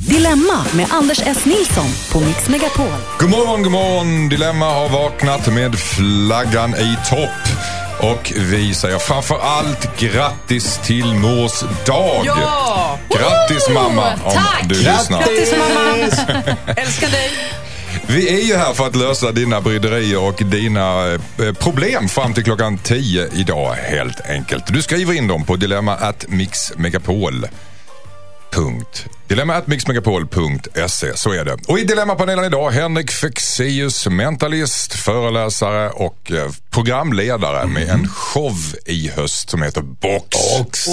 Dilemma med Anders S. Nilsson på Mix Megapol. God morgon, god morgon. Dilemma har vaknat med flaggan i topp. Och vi säger framför allt grattis till mors dag. Ja! Grattis mamma om Tack! du lyssnar. Grattis mamma! Älskar dig! Vi är ju här för att lösa dina bryderier och dina eh, problem fram till klockan 10 idag helt enkelt. Du skriver in dem på dilemma at mixmegapol. Punkt. Dilemma at mixmegapol.se, så är det. Och i Dilemmapanelen idag, Henrik Fexeus, mentalist, föreläsare och eh, programledare med en show i höst som heter Box. Box.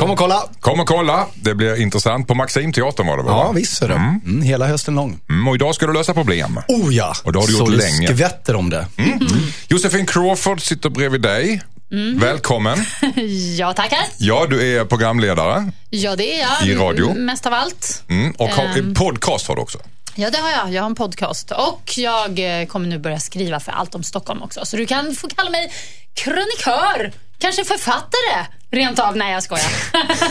Kom och kolla. Kom och kolla, det blir intressant. På Maximteatern var det väl? Ja, va? visst är det. Mm, hela hösten lång. Mm, och idag ska du lösa problem. Oh ja. Och det har du Så gjort det länge. skvätter om det. Josefin Crawford sitter bredvid dig. Välkommen. Ja, tackar. Ja, du är programledare Ja, det är jag. I radio? M- Mest av allt. mm, och har, Ehm. podcast har du också. Ja, det har jag. Jag har en podcast. Och jag eh, kommer nu börja skriva för Allt om Stockholm också. Så du kan få kalla mig krönikör. Kanske författare. Rent av. Nej, jag skojar.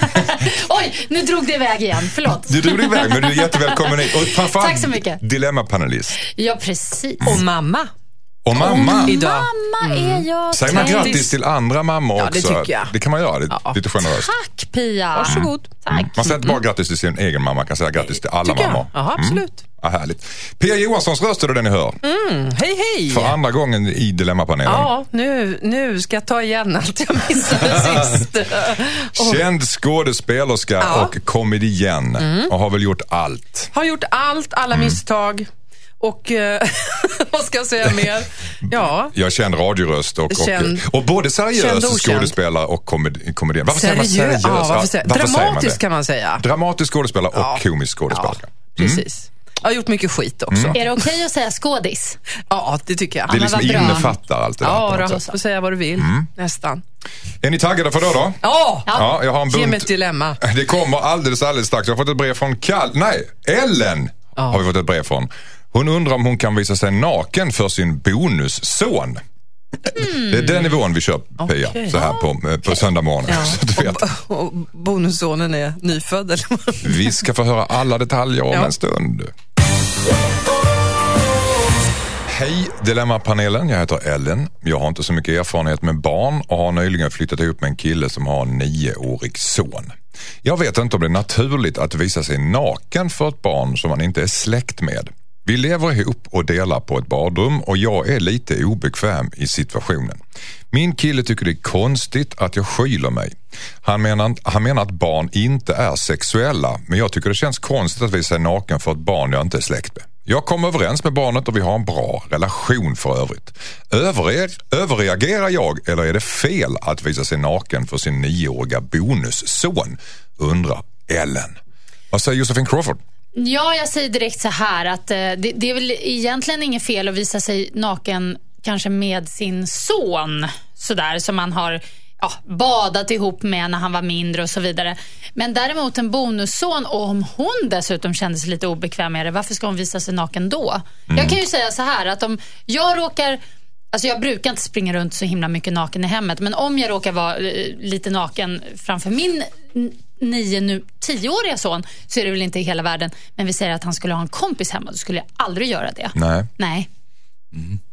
Oj, nu drog det iväg igen. Förlåt. Du drog iväg, men du är jättevälkommen hit. Tack så mycket. Dilemmapanelist. Ja, precis. Och mamma Och mamma. idag. Mamma är jag. Säger man grattis till andra mammor Ja, också? det tycker jag. Det kan man göra, det, Ja. lite generöst. Tack, Pia. Varsågod. Tack. Man säger inte bara grattis till sin egen mamma, man kan säga grattis till alla Tycker mammor. jag. Ja, absolut. Ja, härligt. Pia Johanssons röst är det den ni hör. Hej, hej! För andra gången i Dilemmapanelen. Ja, nu, nu ska jag ta igen allt jag missade sist. Och Känd skådespelerska Ja. och komedienn och har väl gjort allt. har gjort allt, alla misstag. Och eh, vad ska jag säga mer? Ja, Jag känd radioröst och, Känd- och, och både seriös och skådespelare och komedi- komedienn. Varför säger man seriös. Ja, varför säger, Varför säger man dramatisk kan man säga. Dramatisk skådespelare och Ja. komisk skådespelerska. Precis. Jag har gjort mycket skit också. Är det okej att säga skådis? Ja, det tycker jag. Det liksom innefattar allt det där Ja, då, sätt. får säga vad du vill. Nästan. Är ni taggade för det då? Ja! Ja, jag har en Ge mig bunt. ett dilemma. Det kommer alldeles, alldeles strax. Jag har fått ett brev från Kall... Nej, Ellen Ja. har vi fått ett brev från. Hon undrar om hon kan visa sig naken för sin bonusson. Det är den nivån vi kör Pia, Okej. så här på, på söndag morgon. Ja. Så du vet. Och, och bonussonen är nyfödd eller? Vi ska få höra alla detaljer om Ja. en stund. Hej Dilemmapanelen, jag heter Ellen. Jag har inte så mycket erfarenhet med barn och har nyligen flyttat ihop med en kille som har en nioårig son. Jag vet inte om det är naturligt att visa sig naken för ett barn som man inte är släkt med. Vi lever ihop och delar på ett badrum och jag är lite obekväm i situationen. Min kille tycker det är konstigt att jag skyler mig. Han menar, han menar att barn inte är sexuella men jag tycker det känns konstigt att visa sig naken för ett barn jag inte är släkt med. Jag kom överens med barnet och vi har en bra relation för övrigt. Överre överreagerar jag eller är det fel att visa sig naken för sin nioåriga bonusson? Undrar Ellen. Vad säger Josefin Crawford? Ja, jag säger direkt så här att eh, det, det är väl egentligen inget fel att visa sig naken kanske med sin son sådär som man har ja, badat ihop med när han var mindre och så vidare. Men däremot en bonusson och om hon dessutom kände sig lite obekväm med det, varför ska hon visa sig naken då? Jag kan ju säga så här att om jag råkar Alltså jag brukar inte springa runt så himla mycket naken i hemmet, men om jag råkar vara eh, lite naken framför min nio, nu tioåriga son så är det väl inte i hela världen. Men vi säger att han skulle ha en kompis hemma, då skulle jag aldrig göra det. Nej. Nej.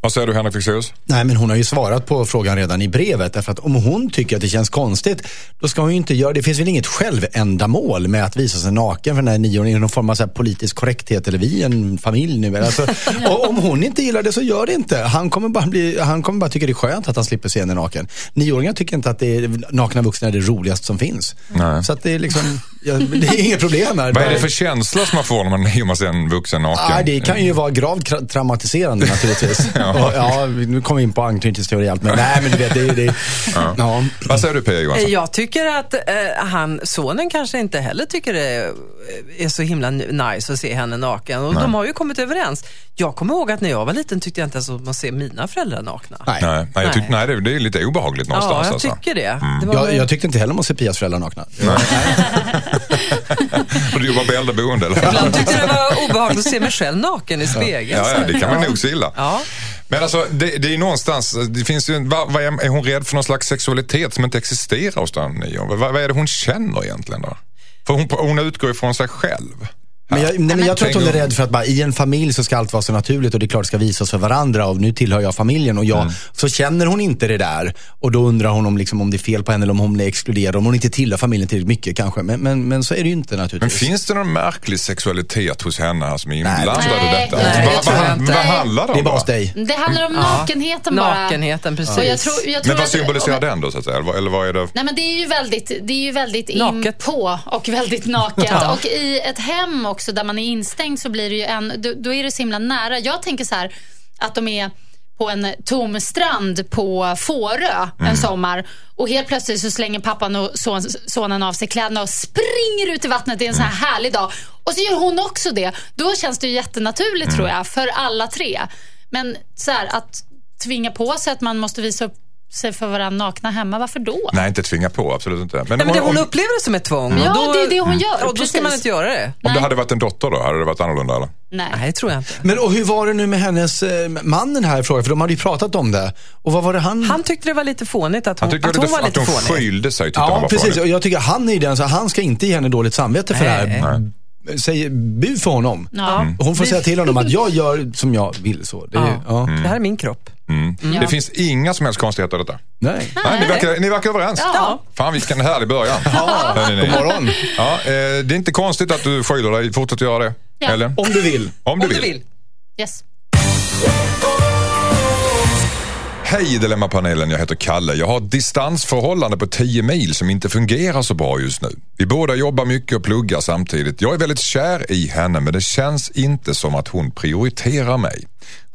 Vad säger du Henrik Fexeus? Nej, men hon har ju svarat på frågan redan i brevet. Därför att om hon tycker att det känns konstigt, då ska hon ju inte göra det. finns väl inget självändamål med att visa sig naken för den här nioåringen. Någon form av så här politisk korrekthet. Eller vi är en familj nu. Alltså, och om hon inte gillar det så gör det inte. Han kommer bara, bli, han kommer bara tycka det är skönt att han slipper se henne naken. Nioåringar tycker inte att det är, nakna vuxna är det roligaste som finns. Nej. Så att det är liksom, ja, det är inget problem här. Vad är det för känsla som man får när man ser en vuxen naken? Ja, det kan ju vara gravt tra- traumatiserande naturligtvis. ja. ja, nu kommer vi in på anknytningsteori och allt, men nej men du vet, det är... Det, ja. Vad säger du Pia Johansson? Jag tycker att eh, han, sonen kanske inte heller tycker det är så himla nice att se henne naken. Och de har ju kommit överens. Jag kommer ihåg att när jag var liten tyckte jag inte ens att man ser mina föräldrar nakna. Nej. Nej, nej, jag tyck, Nej. nej det, det är lite obehagligt någonstans. Ja, jag alltså. tycker det. det var Jag, jag tyckte inte heller om att se Pias föräldrar nakna. Och du jobbar på äldreboende eller? Ibland tyckte det var obehagligt att se mig själv naken i spegeln. Ja, ja, det kan man nog gilla. Ja. Men alltså, det, det är någonstans, det finns ju, vad, vad är, är hon rädd för någon slags sexualitet som inte existerar hos den? Vad, vad är det hon känner egentligen då? För hon, hon utgår ifrån sig själv. Men jag, nej, men jag tror att hon är rädd för att bara, i en familj så ska allt vara så naturligt och det är klart det ska visas för varandra och nu tillhör jag familjen och jag, så känner hon inte det där. Och då undrar hon om, liksom, om det är fel på henne eller om hon är exkluderad, om hon inte tillhör familjen tillräckligt mycket kanske. Men, men, men så är det ju inte Men naturligtvis. finns det någon märklig sexualitet hos henne här som är inblandad i detta? Nej, det vad, vad, vad handlar det det är om bara hos dig. Det handlar om nakenheten bara. Nakenheten, precis. Jag tror, jag tror Men vad att- symboliserar den då så att säga? Eller vad- är det? Nej men det är ju väldigt, det är ju väldigt in på och väldigt naket. Och i ett hem också där man är instängd så blir det ju en, då, då är det så himla nära. Jag tänker så här att de är på en tom strand på Fårö en sommar och helt plötsligt så slänger pappan och son, sonen av sig kläderna och springer ut i vattnet. Det är en sån här härlig dag. Och så gör hon också det. Då känns det ju jättenaturligt tror jag för alla tre. Men så här att tvinga på sig att man måste visa upp sig för varandra nakna hemma, varför då? Nej, inte tvinga på, absolut inte. Men, Nej, men det, om, hon om, upplever det som ett tvång. Ja, och då, det är det hon gör. Och då ska man inte göra det. om det hade varit en dotter då, hade det varit annorlunda eller? Nej. Nej, det tror jag inte. Men och hur var det nu med hennes eh, mannen här i frågan? För de hade ju pratat om det. Och vad var det han... Han tyckte det var lite fånigt att hon, Han tyckte att det hon var lite, lite att hon fånig. skylde sig, tyckte han Ja, var precis. farligt. Och jag tycker han är den, så han ska inte ge henne dåligt samvete för Nej. det här. Säg bu för honom. Ja. Och Hon får säga till honom att jag gör som jag vill. Så. Det, är- Ja. ja. Det här är min kropp. Mm. Ja. Det finns inga som helst konstigheter i detta. Nej. Nej, ni, verkar, ni verkar överens. Ja. Fan vilken härlig början. Ni. God morgon. Ja, eh, det är inte konstigt att du skyller dig. Fortsätt göra det. Ja. Eller? Om du vill. Om du Om vill. du vill. Yes. Hej Dilemmapanelen, jag heter Kalle. Jag har ett distansförhållande på 10 mil som inte fungerar så bra just nu. Vi båda jobbar mycket och pluggar samtidigt. Jag är väldigt kär i henne men det känns inte som att hon prioriterar mig.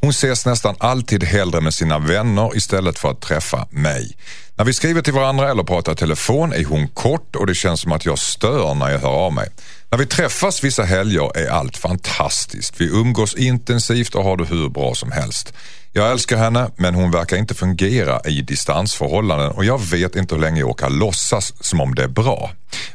Hon ses nästan alltid hellre med sina vänner istället för att träffa mig. När vi skriver till varandra eller pratar i telefon är hon kort och det känns som att jag stör när jag hör av mig. När vi träffas vissa helger är allt fantastiskt. Vi umgås intensivt och har det hur bra som helst. Jag älskar henne men hon verkar inte fungera i distansförhållanden och jag vet inte hur länge jag orkar låtsas som om det är bra.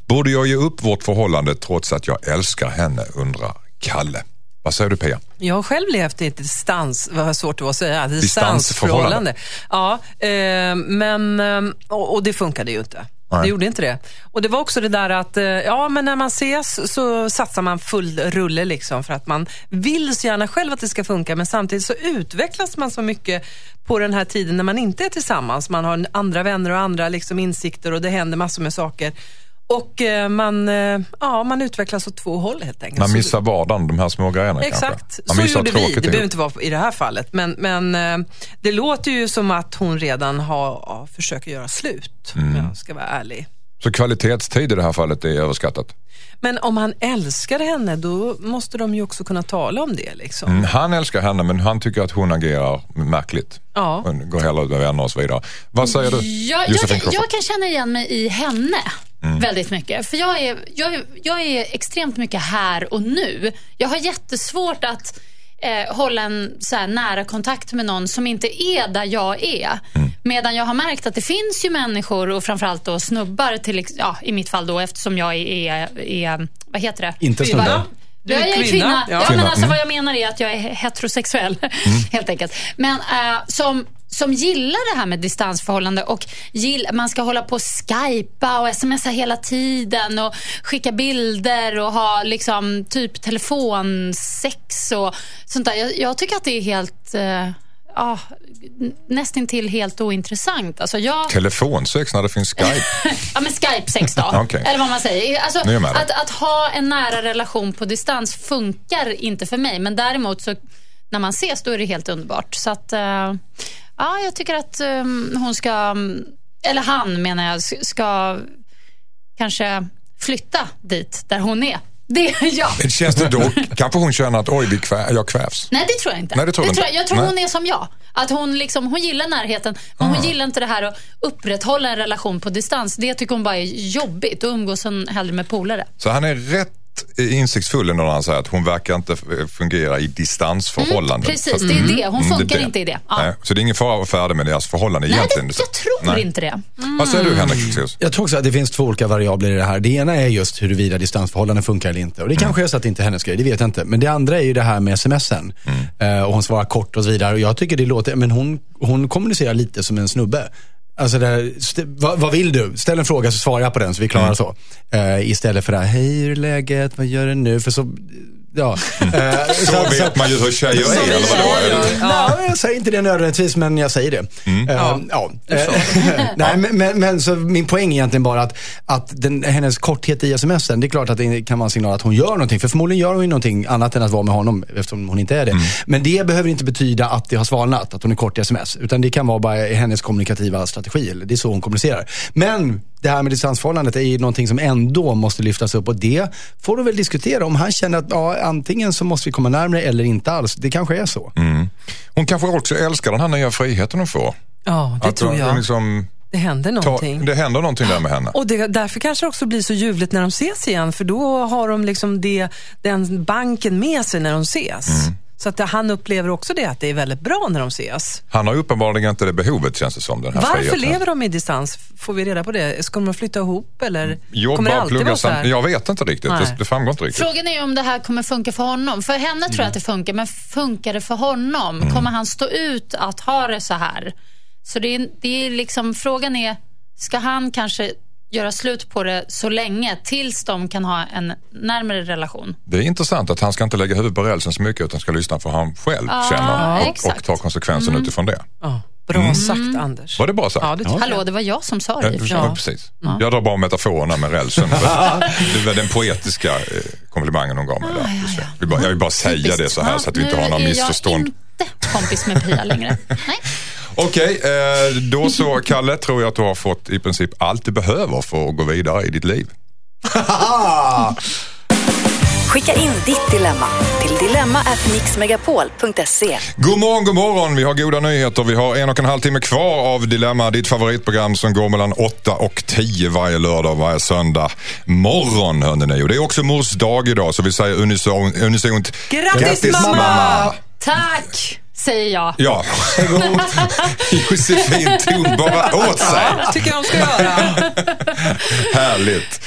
Borde jag ge upp vårt förhållande trots att jag älskar henne undrar Kalle. Vad säger du Pia? Jag har själv levt i ett distans, vad svårt det var att säga, Distansförhållande. distansförhållande. Ja, eh, men, eh, och, och det funkade ju inte. Nej. Det gjorde inte det. Och det var också det där att, eh, ja men när man ses så satsar man full rulle liksom för att man vill så gärna själv att det ska funka men samtidigt så utvecklas man så mycket på den här tiden när man inte är tillsammans. Man har andra vänner och andra liksom insikter och det händer massor med saker. Och eh, man, eh, ja, man utvecklas åt två håll helt enkelt. Man missar vardagen, de här små grejerna Exakt, så missar gjorde vi. Det behöver inte vara i det här fallet. Men, men eh, det låter ju som att hon redan har ja, försökt göra slut, Mm. om jag ska vara ärlig. Så kvalitetstid i det här fallet är överskattat. Men om han älskar henne, då måste de ju också kunna tala om det. Liksom. Mm, Han älskar henne men han tycker att hon agerar märkligt. Ja. Hon går hellre ut med vänner och så vidare. Vad säger du? Jag, jag, jag kan känna igen mig i henne väldigt mycket. För jag är, jag, är- jag är extremt mycket här och nu. Jag har jättesvårt att eh, hålla en så här nära kontakt med någon som inte är där jag är. Medan jag har märkt att det finns ju människor och framförallt då snubbar, till, ja, i mitt fall då eftersom jag är, är vad heter det? Inte snubbe. Du är jag är kvinna, kvinna. ja. Ja, men alltså mm. vad jag menar är att jag är heterosexuell, helt enkelt. Men eh, som, som gillar det här med distansförhållande och gill, man ska hålla på och skypa och smsa hela tiden och skicka bilder och ha liksom typ telefonsex och sånt där. Jag, jag tycker att det är helt, eh, ja, nästintill helt ointressant. Alltså jag, Telefonsex när det finns Skype. Ja, men Skype-sex då. Okej. Eller vad man säger. Alltså, att, att ha en nära relation på distans funkar inte för mig. Men däremot så när man ses då är det helt underbart. Så att, eh, ja, jag tycker att eh, hon ska, eller han menar jag, ska kanske flytta dit där hon är. Det, ja. Känns det då, kanske hon känner att oj, vi kvä, jag kvävs. Nej, det tror jag inte. Nej, det tror du inte. jag, jag tror Nej. hon är som jag. Att hon, liksom, hon gillar närheten, men Ah. hon gillar inte det här att upprätthålla en relation på distans. Det tycker hon bara är jobbigt. Då umgås hon hellre med polare. Så han är rätt insiktsfull när han säger att hon verkar inte fungera i distansförhållanden. Mm, precis, det är det. Hon Mm, funkar det. inte i det. Ja. Nej, så det är ingen fara att vara färdig med deras förhållande Nej, egentligen? det, jag tror Nej. inte det. Vad säger du Henrik Fexeus? Jag tror också att det finns två olika variabler i det här. Det ena är just huruvida distansförhållanden funkar eller inte. Och det kanske är så att det inte är hennes grej, det vet jag inte. Men det andra är ju det här med smsen. Eh, och hon svarar kort och så vidare. Och jag tycker det låter, men hon, hon kommunicerar lite som en snubbe. Alltså st- vad, vad vill du? Ställ en fråga så svarar jag på den så vi klarar så. Eh, istället för det här, hej hur är läget, vad gör du nu? För så, Ja. Eh, Så vet man ju hur tjejer är, eller vadå? Ja. Nej, jag säger inte det nödvändigtvis, men jag säger det. Ja. Nej, men, men, men så min poäng är egentligen bara att, att den, hennes korthet i smsen, det är klart att det kan vara en signal att hon gör någonting. För förmodligen gör hon ju någonting annat än att vara med honom, eftersom hon inte är det. Men det behöver inte betyda att det har svalnat, att hon är kort i sms. Utan det kan vara bara hennes kommunikativa strategi. Eller det är så hon kommunicerar. Men det här med distansförhållandet är ju någonting som ändå måste lyftas upp och det får du väl diskutera. Om han känner att ja, antingen så måste vi komma närmare eller inte alls. Det kanske är så. Hon kanske också älskar den här nya friheten hon får. Ja, det Att tror hon jag. Liksom Det händer någonting. det händer någonting där med henne. Och det, därför kanske det också blir så ljuvligt när de ses igen, för då har de liksom det, den banken med sig när de ses. Mm. Så att han upplever också det, att det är väldigt bra när de ses. Han har uppenbarligen inte det behovet känns det som. Den här Varför friheten. lever de i distans? Får vi reda på det? Ska de flytta ihop eller kommer det Jobba, alltid vara så här? Jag vet inte riktigt. Nej. Det, det framgår inte riktigt. Frågan är om det här kommer funka för honom. För henne tror jag att det funkar, men funkar det för honom? Kommer han stå ut att ha det så här? Så det är, det är liksom, frågan är, ska han kanske göra slut på det så länge tills de kan ha en närmare relation? Det är intressant att han ska inte lägga huvudet på rälsen så mycket utan ska lyssna på vad han själv Ja, känner och, och ta konsekvensen utifrån det. Ja, bra sagt Anders. Var det bra sagt? Ja, det tycker Hallå, det var jag som sa Ja, det sig. ja. precis. Jag drar bara metaforerna med rälsen. det var den poetiska eh, komplimangen hon gav mig där. Det. Jag vill bara- Jag vill bara säga det så här så att vi inte har några missförstånd. Nu är jag inte kompis med Pia längre. Nej. Okej, eh, då så Kalle tror jag att du har fått i princip allt du behöver för att gå vidare i ditt liv. Skicka in ditt dilemma till dilemma@mixmegapol.se. God morgon, god morgon. Vi har goda nyheter. Vi har en och en halv timme kvar av Dilemma, ditt favoritprogram som går mellan 8 och 10 varje lördag och varje söndag morgon. Hörde ni. Och det är också mors dag idag så vi säger unison, unisont Grattis, mamma! Tack, säger jag. Ja, Josefin tog bara åt sig. tycker jag de ska göra. Härligt.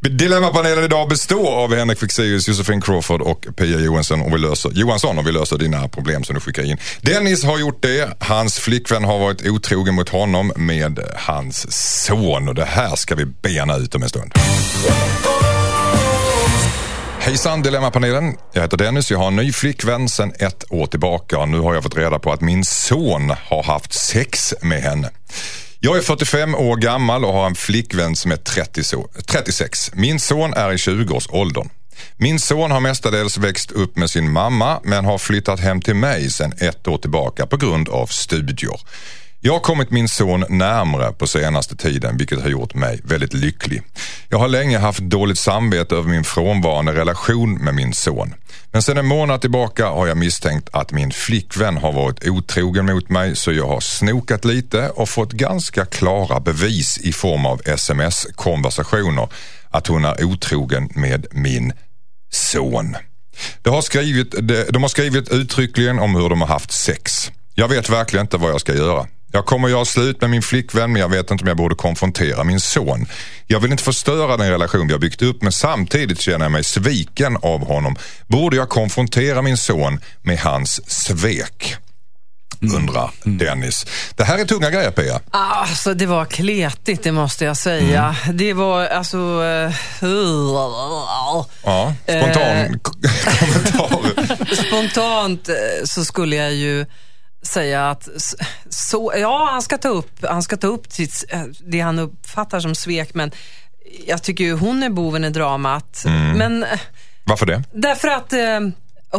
Dilemmapanelen idag består av Henrik Fexeus, Josefin Crawford och Pia Johansson och vi löser, Johansson och vi löser dina problem som du skickar in. Dennis har gjort det. Hans flickvän har varit otrogen mot honom med hans son och det här ska vi bena ut om en stund. Hejsan Dilemmapanelen. Jag heter Dennis. Jag har en ny flickvän sedan ett år tillbaka nu har jag fått reda på att min son har haft sex med henne. Jag är 45 år gammal och har en flickvän som är 30, 36. Min son är i 20-årsåldern. Min son har mestadels växt upp med sin mamma men har flyttat hem till mig sedan ett år tillbaka på grund av studier. Jag har kommit min son närmre på senaste tiden vilket har gjort mig väldigt lycklig. Jag har länge haft dåligt samvete över min frånvarande relation med min son. Men sedan en månad tillbaka har jag misstänkt att min flickvän har varit otrogen mot mig så jag har snokat lite och fått ganska klara bevis i form av sms-konversationer att hon är otrogen med min son. De har, skrivit, de, de har skrivit uttryckligen om hur de har haft sex. Jag vet verkligen inte vad jag ska göra. Jag kommer göra slut med min flickvän men jag vet inte om jag borde konfrontera min son. Jag vill inte förstöra den relation vi har byggt upp men samtidigt känner jag mig sviken av honom. Borde jag konfrontera min son med hans svek? Undrar Dennis. Det här är tunga grejer Pia. Alltså det var kletigt, det måste jag säga. Det var alltså... eh, Ja, spontan kommentar. Spontant eh, så skulle jag ju säga att så, ja, han ska ta upp, han ska ta upp sitt, eh, det han uppfattar som svek, men jag tycker ju hon är boven i dramat. Men eh, Varför det? därför att eh,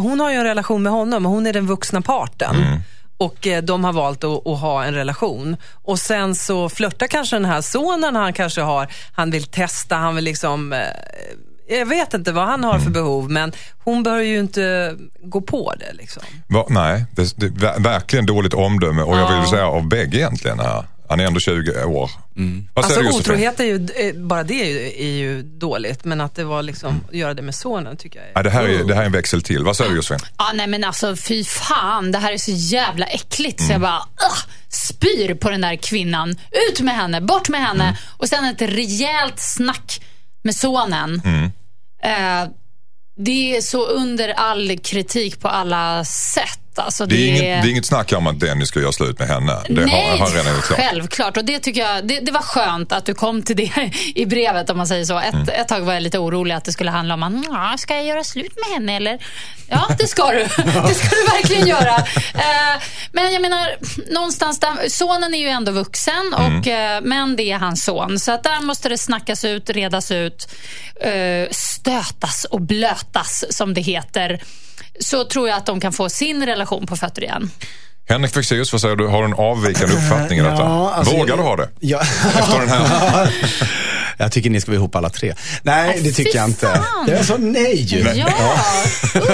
hon har ju en relation med honom och hon är den vuxna parten. Och eh, de har valt att, att ha en relation. Och sen så flörtar kanske den här sonen han kanske har, han vill testa, han vill liksom eh, jag vet inte vad han har för behov, men hon bör ju inte gå på det. Liksom. Va, nej, det, det verkligen dåligt omdöme och jag vill säga av bägge egentligen. Här. Han är ändå 20 år. Säger Alltså otrohet är ju, eh, bara det är ju, är ju dåligt, men att det var liksom, att göra det med sonen tycker jag är... Ja, det, här är, det här är en växel till. Vad säger du Josefin? Ja, nej men alltså fy fan, det här är så jävla äckligt så jag bara uh, spyr på den där kvinnan. Ut med henne, bort med henne och sen ett rejält snack med sonen. Eh, det är så under all kritik på alla sätt. Alltså, Det är, inget, det är inget snack om att Dennis ska göra slut med henne. Det Nej, har, har redan klart. självklart. Och det tycker jag, det, det var skönt att du kom till det i brevet om man säger så. Ett, Mm. ett tag var jag lite orolig att det skulle handla om, att, "Ja, ska jag göra slut med henne eller? Ja, det ska du. Det ska du verkligen göra. Eh, men jag menar, någonstans där, sonen är ju ändå vuxen, och, eh, men det är hans son. Så att där måste det snackas ut, redas ut, eh, stötas och blötas som det heter. Så tror jag att de kan få sin relation på fötter igen. Henrik Fexeus, vad säger du? Har du en avvikande uppfattning i detta? Ja, alltså- Vågar du ha det? Ja. Efter den här? Jag tycker ni ska vara ihop alla tre. Nej, det tycker jag inte. Jag sa nej. Ja,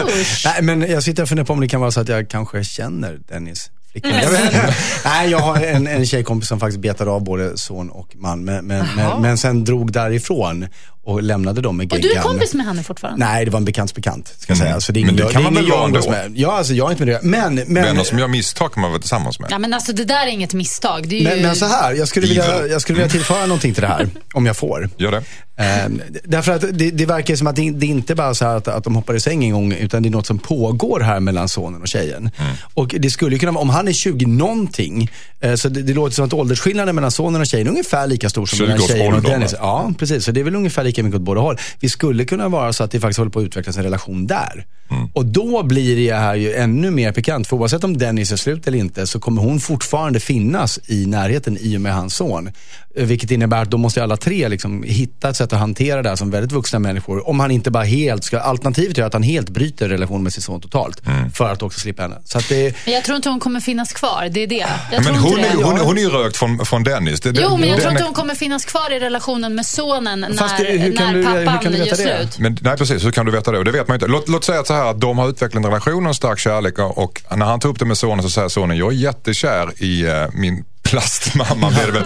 usch. Nej, men jag sitter och funderar på om det kan vara så att jag kanske känner Dennis flickan. Jag vet- Nej, jag har en, en tjejkompis som faktiskt betade av både son och man. Men, men, men, men sen drog därifrån och lämnade dem med Och du är geggan. kompis med henne fortfarande? Nej, det var en bekants bekant. Ska jag säga. Alltså, det är Men det kan är man väl vara jag ändå? med. Ja, alltså jag är inte med det. Men, men, Vänner som gör misstag kan man vara tillsammans med. Ja, men alltså det där är inget misstag. Det är ju... men, men så här, jag skulle, vilja, jag skulle vilja tillföra någonting till det här, om jag får. Gör det. Eh, därför att det, det verkar som att det, det är inte bara så här att, att de hoppar i säng en gång, utan det är något som pågår här mellan sonen och tjejen. Och det skulle kunna vara, om han är 20 någonting, eh, så det, det låter som att åldersskillnaden mellan sonen och tjejen är ungefär lika stor som 20 mellan tjejen och Dennis. Ja, precis. Så det är väl ungefär lika mycket åt båda håll. Vi skulle kunna vara så att det faktiskt håller på att utvecklas en relation där. Och då blir det här ju ännu mer pikant. För oavsett om Dennis är slut eller inte så kommer hon fortfarande finnas i närheten i och med hans son. Vilket innebär att då måste alla tre liksom hitta ett sätt att hantera det här som väldigt vuxna människor. Om han inte bara helt ska, alternativet är att han helt bryter relationen med sin son totalt. För att också slippa henne. Så att det, Men jag tror inte hon kommer finnas kvar. Det är det. Jag Men hon inte är, det. hon, hon är ju rökt från, från Dennis. Det, Jo, men jag den tror inte hon kommer finnas kvar i relationen med sonen när, det- hur kan du- hur kan du veta det? slut. Men, nej precis, hur kan du veta det? Och Det vet man inte. Låt, låt säga att, så här, att de har utvecklat en relation och en stark kärlek och, och när han tar upp det med sonen så säger sonen, jag är jättekär i eh, min plastmamma. Blir det väl.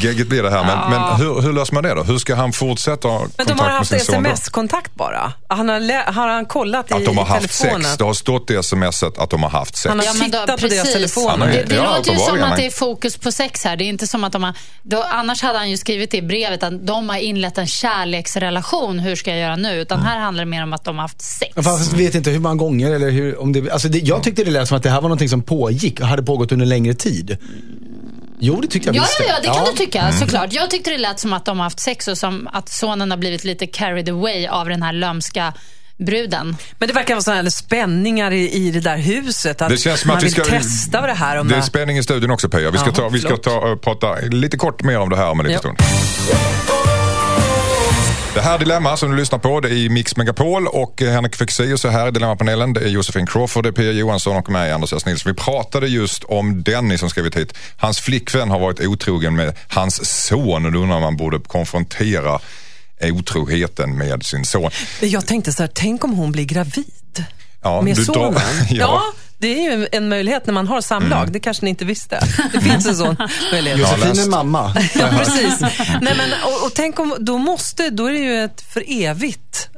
Gegget blir det här. Men, men hur, hur löser man det då? Hur ska han fortsätta ha Men kontakt de har med haft sin son? då? sms-kontakt bara. Han har, har han kollat i, Att de har haft telefonen? sex. Det har stått i smset att de har haft sex. Han har Ja, men då, tittat på deras precis. telefoner. Det, det Ja, låter ju som att det är fokus på sex här. Det är inte som att de har, då, annars hade han ju skrivit det i brevet att de har inlett en kärleksrelation. Hur ska jag göra nu? Utan Mm. här handlar det mer om att de har haft sex. Jag fast vet inte hur många gånger eller hur, om det, alltså det, jag tyckte det lät som att det här var något som pågick och hade pågått under längre tid. Jo, det tyckte jag Ja, visst. ja, ja, det kan du tycka Mm. såklart. Jag tyckte det lät som att de har haft sex och som att sonen har blivit lite carried away av den här lömska bruden. Men det verkar vara sådana här spänningar i, i det där huset. Att Det känns som man att vi vill ska... testa vad det här om Det är spänning i studion också Pia. Vi ska, Jaha, ta, vi ska ta, och prata lite kort mer om det här om en liten Ja. stund. Det här Dilemma som du lyssnar på det är i Mix Megapol och eh, Henrik Fexeus är här i Dilemmapanelen. Det är Josefin Crawford, det är Pia Johansson och mig, Anders S. Nilsson. Vi pratade just om Dennis som skrivit hit. Hans flickvän har varit otrogen med hans son och då undrar om man borde konfrontera otroheten med sin son. Jag tänkte så här, tänk om hon blir gravid Ja, med du drar- sonen. Ja. ja. Det är ju en möjlighet när man har samlag. Det kanske ni inte visste. Det finns en sån möjlighet. Josefin är mamma. Ja, precis. Nej, men, och, och tänk om, då, måste, då är det ju ett för evigt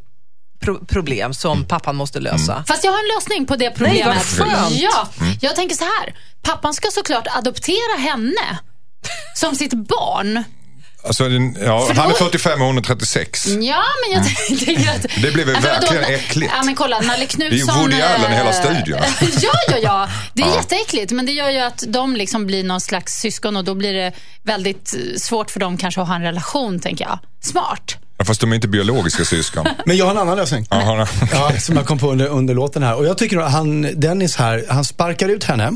pro problem som pappan måste lösa. Fast jag har en lösning på det problemet. vad skönt. Ja, Mm. jag tänker så här. Pappan ska såklart adoptera henne som sitt barn. Alltså, ja, han är då- 45 och hon är 36. Ja, men jag tänker att... Det blev Ja, men verkligen vadå? äckligt. Ja, men kolla, Nalle Knutsson... Woody Allen i hela eh, studion. ja, ja, ja. Det är jätteäckligt, men det gör ju att de liksom blir någon slags syskon och då blir det väldigt eh, svårt för dem kanske att ha en relation, tänker jag. Smart. Ja, Fast de är inte biologiska syskon. Men jag har en annan lösning. Ja, han- Ja, som jag kom på under, under låten här. Och jag tycker att han, Dennis här, han sparkar ut henne.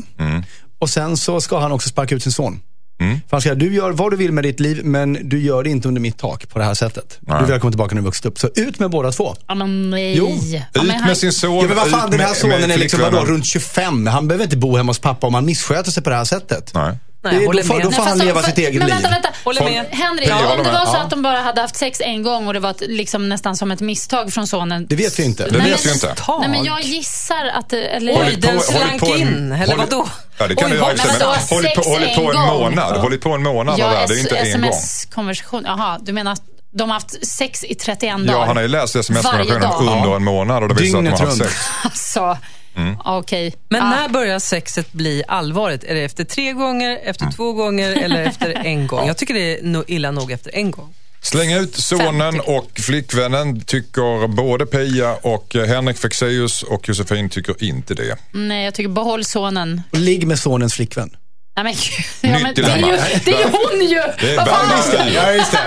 Och sen så ska han också sparka ut sin son. För han säger, du gör vad du vill med ditt liv, men du gör det inte under mitt tak på det här sättet. Nej. Du vill komma tillbaka när du vuxit upp. Så ut med båda två. Ja, men nej. Jo. Ja, Ut men han- med sin son, Ja, men vad fan, ut den här med- sonen med är liksom vadå, runt 25. Han behöver inte bo hemma hos pappa om han missköter sig på det här sättet. Nej. Nej, Det då får, med. då får han leva för- sitt eget men liv. Vänta, vänta. Håller med. Henrik, Jag om det med. var så Ja. att de bara hade haft sex en gång och det var ett, liksom nästan som ett misstag från sonen. Det vet vi inte. Det Nej, vet men- vi inte. Nej, men jag gissar att det... Eller, Oj, den slank in, eller vadå? Ja, det kan Oj, du men hållit på, sex hållit på en en månad. Hållit på en månad ja. Det är inte en gång. sms-konversation. Jaha, du menar att de har haft sex i 31 Ja, dagar? han har ju läst sms-konversationen under en månad och det visar att de har haft sex. Alltså, Mm. okej. Men Ja. när börjar sexet bli allvarligt? Är det efter tre gånger, efter två gånger eller efter en gång? Jag tycker det är illa nog efter en gång. Släng ut sonen 50. och flickvännen tycker både Pia och eh, Henrik Fexeus och Josefin tycker inte det. Nej, jag tycker behåll sonen. Och ligg med sonens flickvän. Nej, men, gud. ja, men, det, är ju, det är ju hon ju! Det är Vad fan? Ja, just det.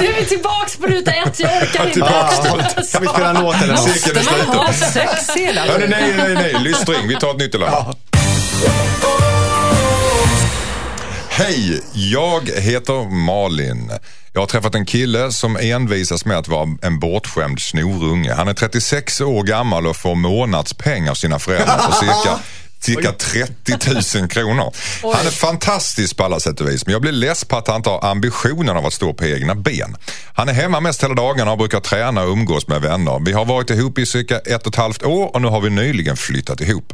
Nu är vi tillbaks på ruta ett. Jag orkar inte. Kan vi spela en låt eller något? Cirkeln är man ha sluten. sex hela Hörni, nej, nej, nej, lystring. Vi tar ett nytt dilemma. Hej, jag heter Malin. Jag har träffat en kille som envisas med att vara en bortskämd snorunge. Han är 36 år gammal och får månadspeng av sina föräldrar på cirka Cirka 30 000 kronor. Han är fantastisk på alla sätt och vis men jag blir less på att han inte har ambitionen av att stå på egna ben. Han är hemma mest hela dagarna och brukar träna och umgås med vänner. Vi har varit ihop i cirka ett och ett halvt år och nu har vi nyligen flyttat ihop.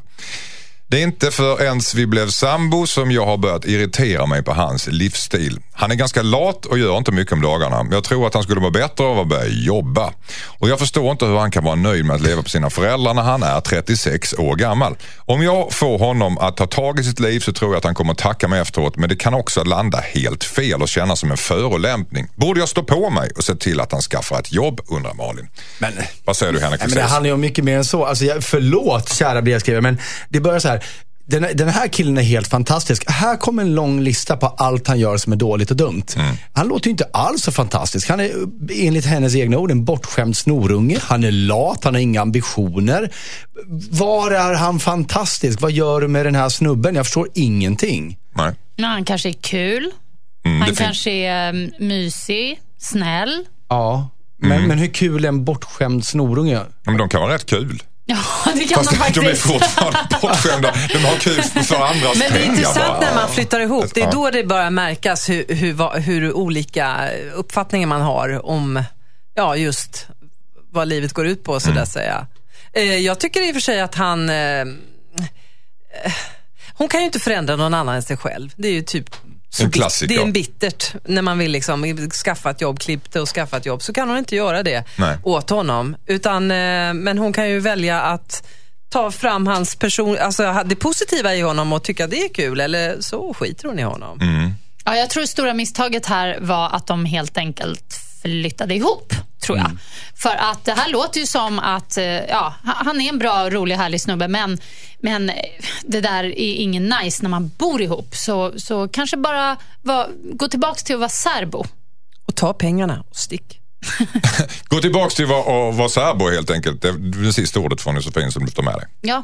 Det är inte förrän vi blev sambo som jag har börjat irritera mig på hans livsstil. Han är ganska lat och gör inte mycket om dagarna. Jag tror att han skulle vara bättre av att börja jobba. Och jag förstår inte hur han kan vara nöjd med att leva på sina föräldrar när han är 36 år gammal. Om jag får honom att ta tag i sitt liv så tror jag att han kommer tacka mig efteråt. Men det kan också landa helt fel och kännas som en förolämpning. Borde jag stå på mig och se till att han skaffar ett jobb, undrar Malin. Men, Vad säger du Henrik? Nej, men det handlar ju om mycket mer än så. Alltså, jag, förlåt kära brevskrivare, men det börjar så här. Den, den här killen är helt fantastisk. Här kommer en lång lista på allt han gör som är dåligt och dumt. Han låter ju inte alls så fantastisk. Han är enligt hennes egna ord en bortskämd snorunge. Han är lat, han har inga ambitioner. Var är han fantastisk? Vad gör du med den här snubben? Jag förstår ingenting. Nej. Han kanske är kul. Mm, han kanske är um, mysig, snäll. Ja, men, men hur kul är en bortskämd snorunge? Ja, Men de kan vara rätt kul. Ja, det kan Fast man de är faktiskt. fortfarande bortskämda. De har kul för andras Men det är intressant bara. när man flyttar ihop. Det är då det börjar märkas hur, hur, hur olika uppfattningar man har om ja, just vad livet går ut på, så Mm. där säga. Eh, Jag tycker i och för sig att han... Eh, eh, hon kan ju inte förändra någon annan än sig själv. Det är ju typ En klassiker. Det är en bittert. När man vill liksom skaffa ett jobb, klippte och skaffa ett jobb, så kan hon inte göra det Nej. åt honom. Utan, eh, men hon kan ju välja att ta fram hans person, alltså det positiva i honom och tycka det är kul eller så skiter hon i honom. Mm. Ja, jag tror det stora misstaget här var att de helt enkelt flyttade ihop, tror jag. För att det här låter ju som att eh, ja, han är en bra, rolig, härlig snubbe, men, men eh, det där är ingen nice när man bor ihop. Så, så kanske bara var, gå tillbaka till att vara särbo. Och ta pengarna och stick. Gå tillbaks till att vara- vara särbo helt enkelt. Det är det sista ordet från Josefin som du tar med dig. Ja.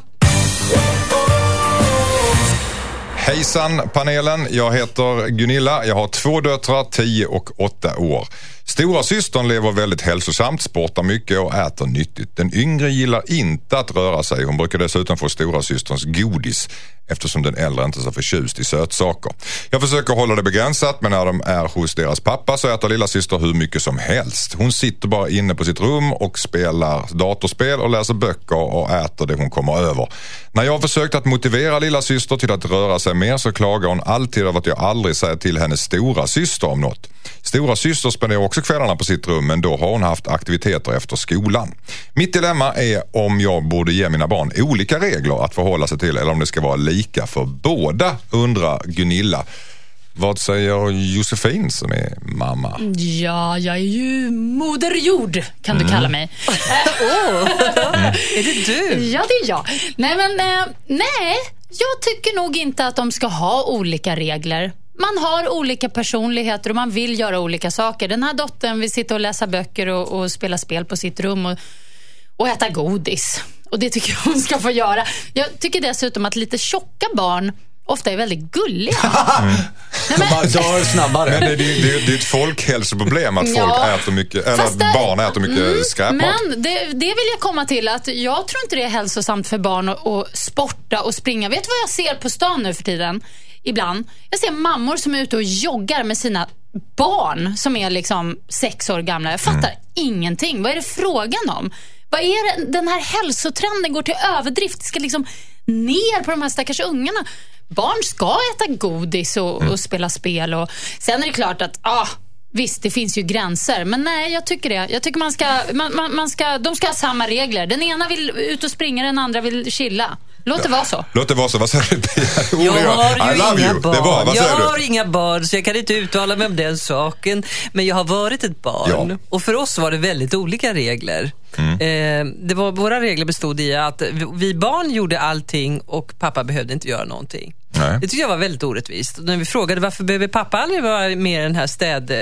Hejsan panelen, jag heter Gunilla. Jag har två döttrar, 10 och 8 år. Stora systern lever väldigt hälsosamt, sportar mycket och äter nyttigt. Den yngre gillar inte att röra sig. Hon brukar dessutom få stora systerns godis eftersom den äldre inte är så förtjust i sötsaker. Jag försöker hålla det begränsat men när de är hos deras pappa så äter lilla syster hur mycket som helst. Hon sitter bara inne på sitt rum och spelar datorspel och läser böcker och äter det hon kommer över. När jag har försökt att motivera lilla syster till att röra sig mer så klagar hon alltid över att jag aldrig säger till hennes stora syster om något. Stora syster spenderar också kvällarna på sitt rum men då har hon haft aktiviteter efter skolan. Mitt dilemma är om jag borde ge mina barn olika regler att förhålla sig till eller om det ska vara lika för båda, undrar Gunilla. Vad säger Josefin som är mamma? ja, jag är ju moder jord, kan du kalla mig. Är det du? Ja, det är jag. Nej, men eh, nej, jag tycker nog inte att de ska ha olika regler. Man har olika personligheter och man vill göra olika saker. Den här dottern vill sitta och läsa böcker och, och spela spel på sitt rum och, och äta godis. Och det tycker jag hon ska få göra. Jag tycker dessutom att lite tjocka barn ofta är väldigt gulliga. Nej, De men- bara dör snabbare. Men det, är- det, är- det är ett folkhälsoproblem att folk Ja. äter mycket, eller att det- barn äter mycket Mm, skräpmat. Men det, det vill jag komma till att jag tror inte det är hälsosamt för barn att, att sporta och springa. Vet du vad jag ser på stan nu för tiden? Ibland. Jag ser mammor som är ute och joggar med sina barn som är liksom sex år gamla. Jag fattar ingenting. Vad är det frågan om? Vad är det? Den här hälsotrenden går till överdrift. Det ska liksom ner på de här stackars ungarna. Barn ska äta godis och, och spela spel. Och, sen är det klart att ah, Visst, det finns ju gränser, men nej, jag tycker det. Jag tycker man ska, man, man, man ska, de ska ha samma regler. Den ena vill ut och springa, den andra vill chilla. Låt det vara så. Låt det vara så. Vad säger du Jag har I ju love inga you. barn. Det var, vad jag säger har du? inga barn så jag kan inte uttala mig om den saken. Men jag har varit ett barn. Ja. Och för oss var det väldigt olika regler. Mm. Eh, det var, våra regler bestod i att vi- barn gjorde allting och pappa behövde inte göra någonting. Nej. Det tyckte jag var väldigt orättvist. Och när vi frågade varför behöver pappa aldrig vara med i den här städ,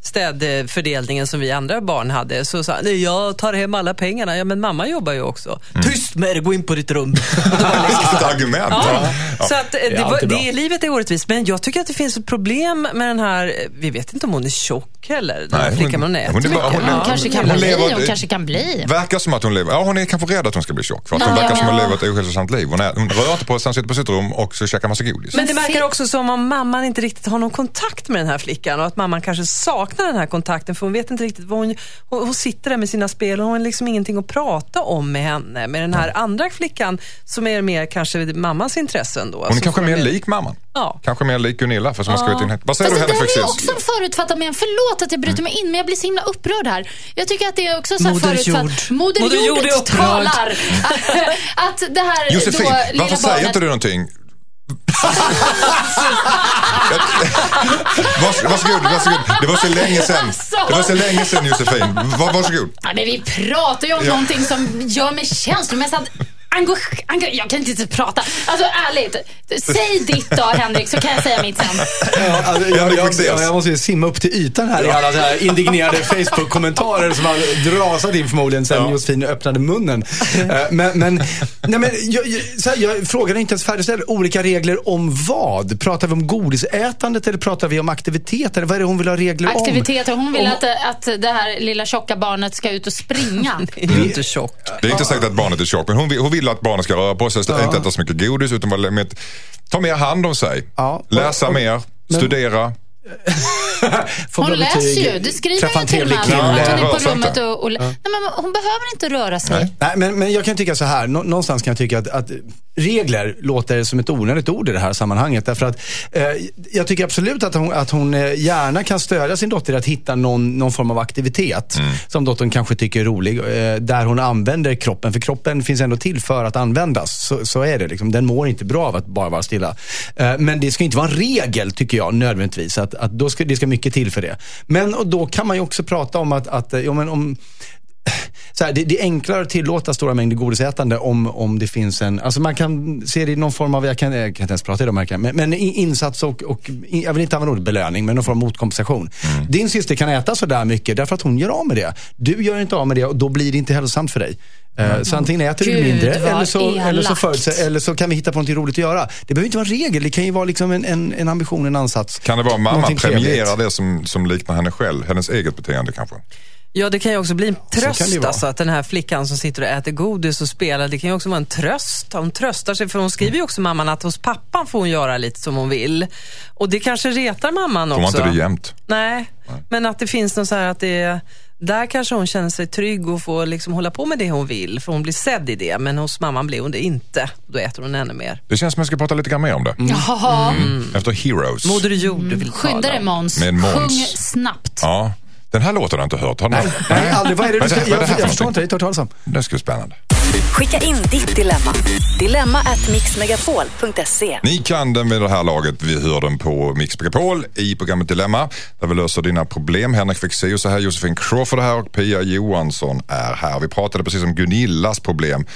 städfördelningen som vi andra barn hade, så sa han, "Nej, jag tar hem alla pengarna. Ja, men mamma jobbar ju också. Mm. Tyst med dig, gå in på ditt rum. Var liksom Vilket argument. Ja. Ja. Så att, eh, det, var, livet är orättvist, men jag tycker att det finns ett problem med den här, vi vet inte om hon är tjock heller, den här flickan, hon äter hon hon är- Hon kanske kan Hon bli. lever- Hon kanske kan bli. Verkar som att hon lever, ja hon är kanske rädd att hon ska bli tjock. För att hon Ja. verkar som att hon lever ett ohälsosamt liv. Hon, är, hon rör inte på sig, sitter på sitt rum och så käkar massa godis. Men det verkar också som om mamman inte riktigt har någon kontakt med den här flickan och att mamman kanske saknar den här kontakten för hon vet inte riktigt vad hon... Hon, hon sitter där med sina spel och hon har liksom ingenting att prata om med henne. Med den här andra flickan som är mer kanske mammans intressen då. hon är kanske mer lik mamman. Ja. Kanske mer lik Gunilla för som har skrivit in. Vad säger Alltså, du det Henrik där är Fexeus? också en förutfattad mening. Förlåt att jag bryter mig in, men jag blir så himla upprörd här. Jag tycker att det är också så här Moder förutfatt... Jord. Moder, Moder Jord, är talar. att det här Josefin, då, lilla varför barnet... säger inte du någonting? Vars, varsågod, varsågod. Det var så länge sedan. Det var så länge sedan Josefin. Var, varsågod. Ja, men vi pratar ju om Ja. någonting som gör mig känslomässigt Angå, angå, jag kan inte ens prata. Alltså ärligt. Säg ditt då Henrik så kan jag säga mitt sen. Ja, alltså, jag, jag, jag, jag måste ju simma upp till ytan här i alla så här indignerade Facebook-kommentarer som har rasat in förmodligen sen Josefin öppnade munnen. Eh, men men, nej, men jag, jag, så här, jag frågade inte ens färdigställd. Olika regler om vad? Pratar vi om godisätandet eller pratar vi om aktivitet? Eller vad är det hon vill ha regler om? Aktiviteter. Hon vill Om- att, att det här lilla tjocka barnet ska ut och springa. Det är inte tjockt. Det är inte säkert att barnet är tjockt, men hon vill, hon vill att barnet ska röra på sig, inte äta så mycket godis, utan vara med, ta mer hand om sig. Ja. Läsa Och- mer, studera. Får Hon läser betyg, ju. Du skriver ju en till och kille. att hon är på rummet och, och... Nej, men hon behöver inte röra sig. Nej. Nej, men, men jag kan tycka så här. Nå- Någonstans kan jag tycka att, att regler låter som ett onödigt ord i det här sammanhanget. Därför att eh, jag tycker absolut att hon, att hon eh, gärna kan stödja sin dotter att hitta någon, någon form av aktivitet som dottern kanske tycker är rolig. Eh, där hon använder kroppen. För kroppen finns ändå till för att användas. Så, så är det. Liksom. Den mår inte bra av att bara vara stilla. Eh, men det ska inte vara en regel, tycker jag, nödvändigtvis. Att, att då ska, det ska mycket till för det. Men och då kan man ju också prata om att, att eh, ja, men om, så här, det, det är enklare att tillåta stora mängder godisätande om, om det finns en, alltså man kan se det i någon form av, jag kan, jag kan inte ens prata i de här, men, men insats och, och, jag vill inte använda ordet belöning, men någon form av motkompensation. Din syster kan äta sådär mycket därför att hon gör av med det. Du gör inte av med det och då blir det inte hälsosamt för dig. Eh, Så antingen äter du mindre eller så, eller, så förutse, eller så kan vi hitta på något roligt att göra. Det behöver inte vara en regel, det kan ju vara liksom en, en, en ambition, en ansats. Kan det vara mamma Någonting premierar det som, som liknar henne själv, hennes eget beteende kanske? Ja, det kan ju också bli en tröst. Alltså, att den här flickan som sitter och äter godis och spelar, det kan ju också vara en tröst. Hon tröstar sig, för hon skriver ju också mamman att hos pappan får hon göra lite som hon vill. Och det kanske retar mamman Får man också. inte det jämt? Nej, men att det finns något så här att det är, där kanske hon känner sig trygg och får liksom hålla på med det hon vill, för hon blir sedd i det. Men hos mamman blir hon det inte. Då äter hon ännu mer. Det känns som jag ska prata lite grann mer om det. Jaha. Efter Heroes. Moder Jord du vill Skynda dig. Måns. Med Måns. Sjung snabbt. Ja, den här låten har jag inte hört. Har du Nej, nej, aldrig. Vad är det du ska, det här jag, för jag förstår inte, jag hört talas om. Det ska bli spännande. Skicka in ditt dilemma. Dilemma at mixmegapol.se. Ni kan den vid det här laget. Vi hör den på Mix Megapol i programmet Dilemma. Där vi löser dina problem. Henrik Fexeus är här, Josefin Crawford är här och Pia Johansson är här. Vi pratade precis om Gunillas problem.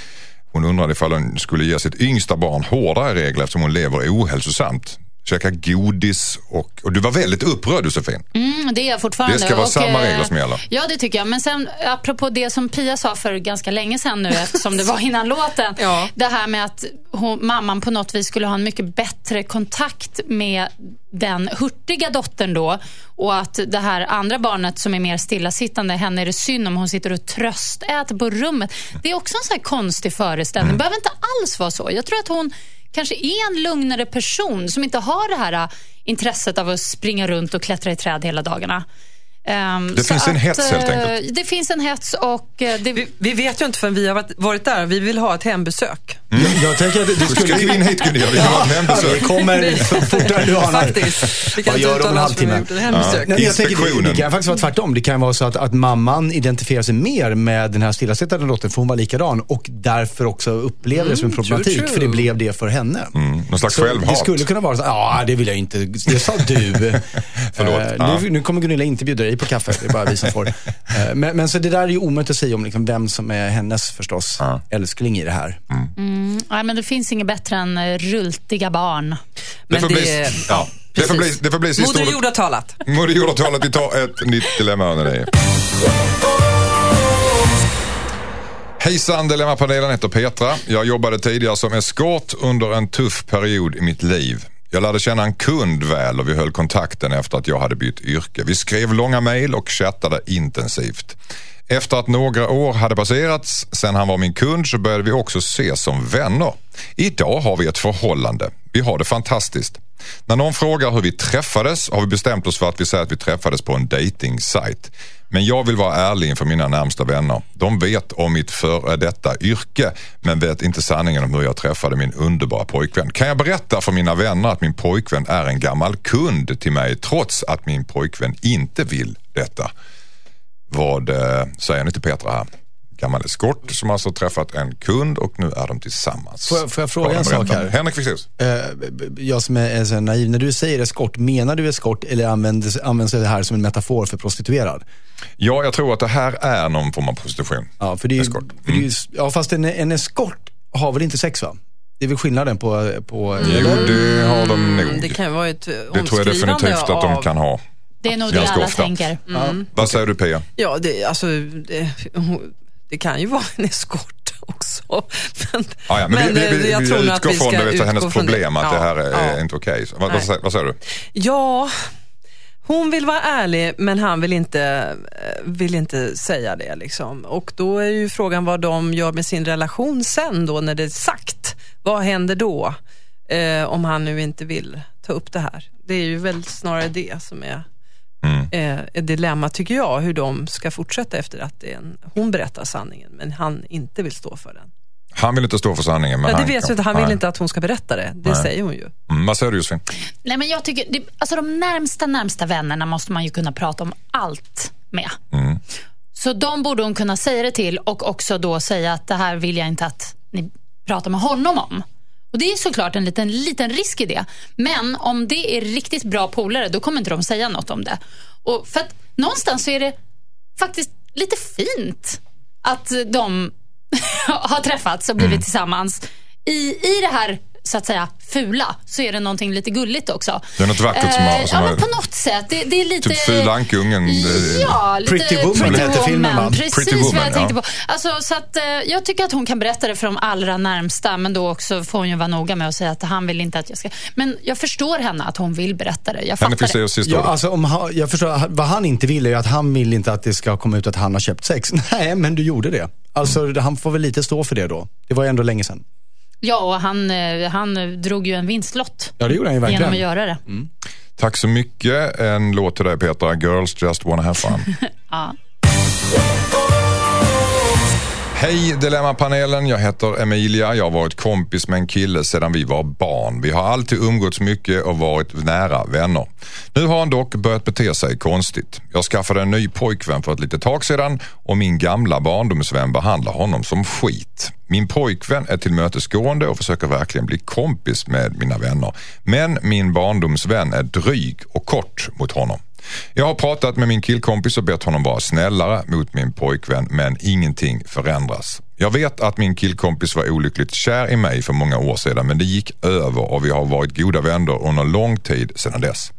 Hon undrade ifall hon skulle ge sitt yngsta barn hårdare regler eftersom hon lever ohälsosamt. Käka godis och, och du var väldigt upprörd Josefin. Mm, det är jag fortfarande. Det ska vara samma eh, regler som gäller. Ja, det tycker jag. Men sen apropå det som Pia sa för ganska länge sedan nu, eftersom det var innan låten. Ja. Det här med att hon, mamman på något vis skulle ha en mycket bättre kontakt med den hurtiga dottern då. Och att det här andra barnet som är mer stillasittande, henne är det synd om hon sitter och tröstäter på rummet. Det är också en sån här konstig föreställning. Mm. Det behöver inte alls vara så. Jag tror att hon kanske är en lugnare person som inte har det här äh, intresset av att springa runt och klättra i träd hela dagarna. Ehm, Det finns en att, hets, helt eh, enkelt. Det finns en hets och eh, det, Vi, vi vet ju inte förrän vi har varit, varit där. Vi vill ha ett hembesök. Jag, jag tänker att det, det skulle... Skriv in hit Gunilla, vi kan ha ett Vi hembesök. kommer fortare du anar. Faktiskt. Vi kan Vad inte gör de om en uttala oss för vi halvtimme? har gjort. Nej, jag tänker, det, det kan faktiskt vara tvärtom. Det kan vara så att, att mamman identifierar sig mer med den här stillasittande dottern, för hon var likadan, och därför också upplever det som en true, problematik, true. för det blev det för henne. Mm, någon slags Så självhat. Det skulle kunna vara så ja det vill jag inte, det sa du. Förlåt. Eh, Ja. nu, nu kommer Gunilla inte bjuda dig på kaffe, det är bara vi som får. Eh, men, men så det där är ju omöjligt att säga om liksom vem som är hennes förstås Ja. älskling i det här. Nej, men det finns inget bättre än eh, rultiga barn. Det Men får det, bli, ja, det får bli, det får bli sista Moder ordet. Jord har talat. Moder Jord har talat. Vi tar ett nytt dilemma under det. Hejsan Dilemmapanelen heter Petra. Jag jobbade tidigare som eskort under en tuff period i mitt liv. Jag lärde känna en kund väl och vi höll kontakten efter att jag hade bytt yrke. Vi skrev långa mejl och chattade intensivt. Efter att några år hade passerats sen han var min kund så började vi också ses som vänner. Idag har vi ett förhållande. Vi har det fantastiskt. När någon frågar hur vi träffades har vi bestämt oss för att vi säger att vi träffades på en dating -site. Men jag vill vara ärlig inför mina närmsta vänner. De vet om mitt före detta yrke men vet inte sanningen om hur jag träffade min underbara pojkvän. Kan jag berätta för mina vänner att min pojkvän är en gammal kund till mig trots att min pojkvän inte vill detta? Vad eh, säger ni till Petra här? Gammal eskort som alltså träffat en kund och nu är de tillsammans. Får jag- får jag fråga en sak här? Henrik Fexeus. Eh, jag som är, är så naiv, när du säger eskort, menar du eskort eller används, används det här som en metafor för prostituerad? Ja, jag tror att det här är någon form av prostitution. Ja, för det är, ju- Eskort. För det är, ju- ja fast en, en eskort har väl inte sex va? Det är väl skillnaden på... på Jo, det har de nog. Mm, Det kan vara ett Det tror jag omskrivande definitivt att de kan ha. Det är nog det alla ofta. tänker. Vad säger du Pia? Ja, det, alltså, det, det kan ju vara en eskort också. Men, Ah, ja, men, vi, vi, vi, eh, jag vi tror att utgår vi från det, hennes utgå från problem att det Ja, här är, ja. inte okej. Så Vad, vad, vad säger du? Ja, hon vill vara ärlig men han vill inte, eh, vill inte säga det. Liksom. Och då är ju frågan vad de gör med sin relation sen då när det är sagt. Vad händer då? Eh, om han nu inte vill ta upp det här. Det är ju väl snarare det som är Mm. eh, ett dilemma tycker jag. Hur de ska fortsätta efter att en, hon berättar sanningen men han inte vill stå för den. Han vill inte stå för sanningen. Men Ja, det han, vet jag inte, han vill Nej. inte att hon ska berätta det. Det Nej. säger hon ju. Mm, vad säger du Josefin? Nej, men jag tycker, det, alltså de närmsta, närmsta vännerna måste man ju kunna prata om allt med. Mm. Så de borde hon kunna säga det till och också då säga att det här vill jag inte att ni pratar med honom om. Och Det är såklart en liten, liten risk i det. Men om det är riktigt bra polare, då kommer inte de säga något om det. Och för att någonstans så är det faktiskt lite fint att de har träffats och blivit tillsammans. I, I det här så att säga fula så är det någonting lite gulligt också. Det är något vackert som har- Eh, som ja, har- men på något sätt. Det, det är lite... Typ Fula Ankungen. eh, Ja, lite Pretty Woman heter filmen, va? Precis Pretty vad Woman, jag tänkte ja. på. Alltså, så att, eh, jag tycker att hon kan berätta det för de allra närmsta, men då också får hon ju vara noga med att säga att han vill inte att jag ska... Men jag förstår henne att hon vill berätta det. Jag fattar det. Sista Ja, alltså, om han, jag förstår, vad han inte vill är att han vill inte att det ska komma ut att han har köpt sex. Nej, men du gjorde det. Alltså, han får väl lite stå för det då. Det var ju ändå länge sedan. Ja, och han, eh, han drog ju en vinstlott Ja, det gjorde han ju verkligen. genom att göra det. Tack så mycket. En låt till dig Petra. Girls just wanna have fun. Ja. Hej Dilemmapanelen, jag heter Emilia. Jag har varit kompis med en kille sedan vi var barn. Vi har alltid umgåtts mycket och varit nära vänner. Nu har han dock börjat bete sig konstigt. Jag skaffade en ny pojkvän för ett litet tag sedan och min gamla barndomsvän behandlar honom som skit. Min pojkvän är tillmötesgående och försöker verkligen bli kompis med mina vänner. Men min barndomsvän är dryg och kort mot honom. Jag har pratat med min killkompis och bett honom vara snällare mot min pojkvän men ingenting förändras. Jag vet att min killkompis var olyckligt kär i mig för många år sedan men det gick över och vi har varit goda vänner under lång tid sedan dess.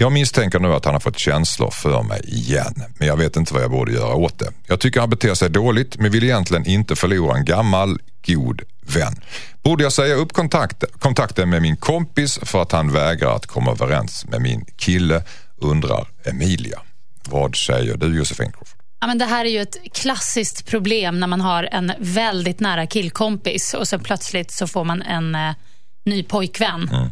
Jag misstänker nu att han har fått känslor för mig igen, men jag vet inte vad jag borde göra åt det. Jag tycker han beter sig dåligt, men vill egentligen inte förlora en gammal, god vän. Borde jag säga upp kontakt, kontakten med min kompis för att han vägrar att komma överens med min kille, undrar Emilia. Vad säger du Josefin Crawford? Ja, men det här är ju ett klassiskt problem när man har en väldigt nära killkompis och sen plötsligt så får man en eh, ny pojkvän.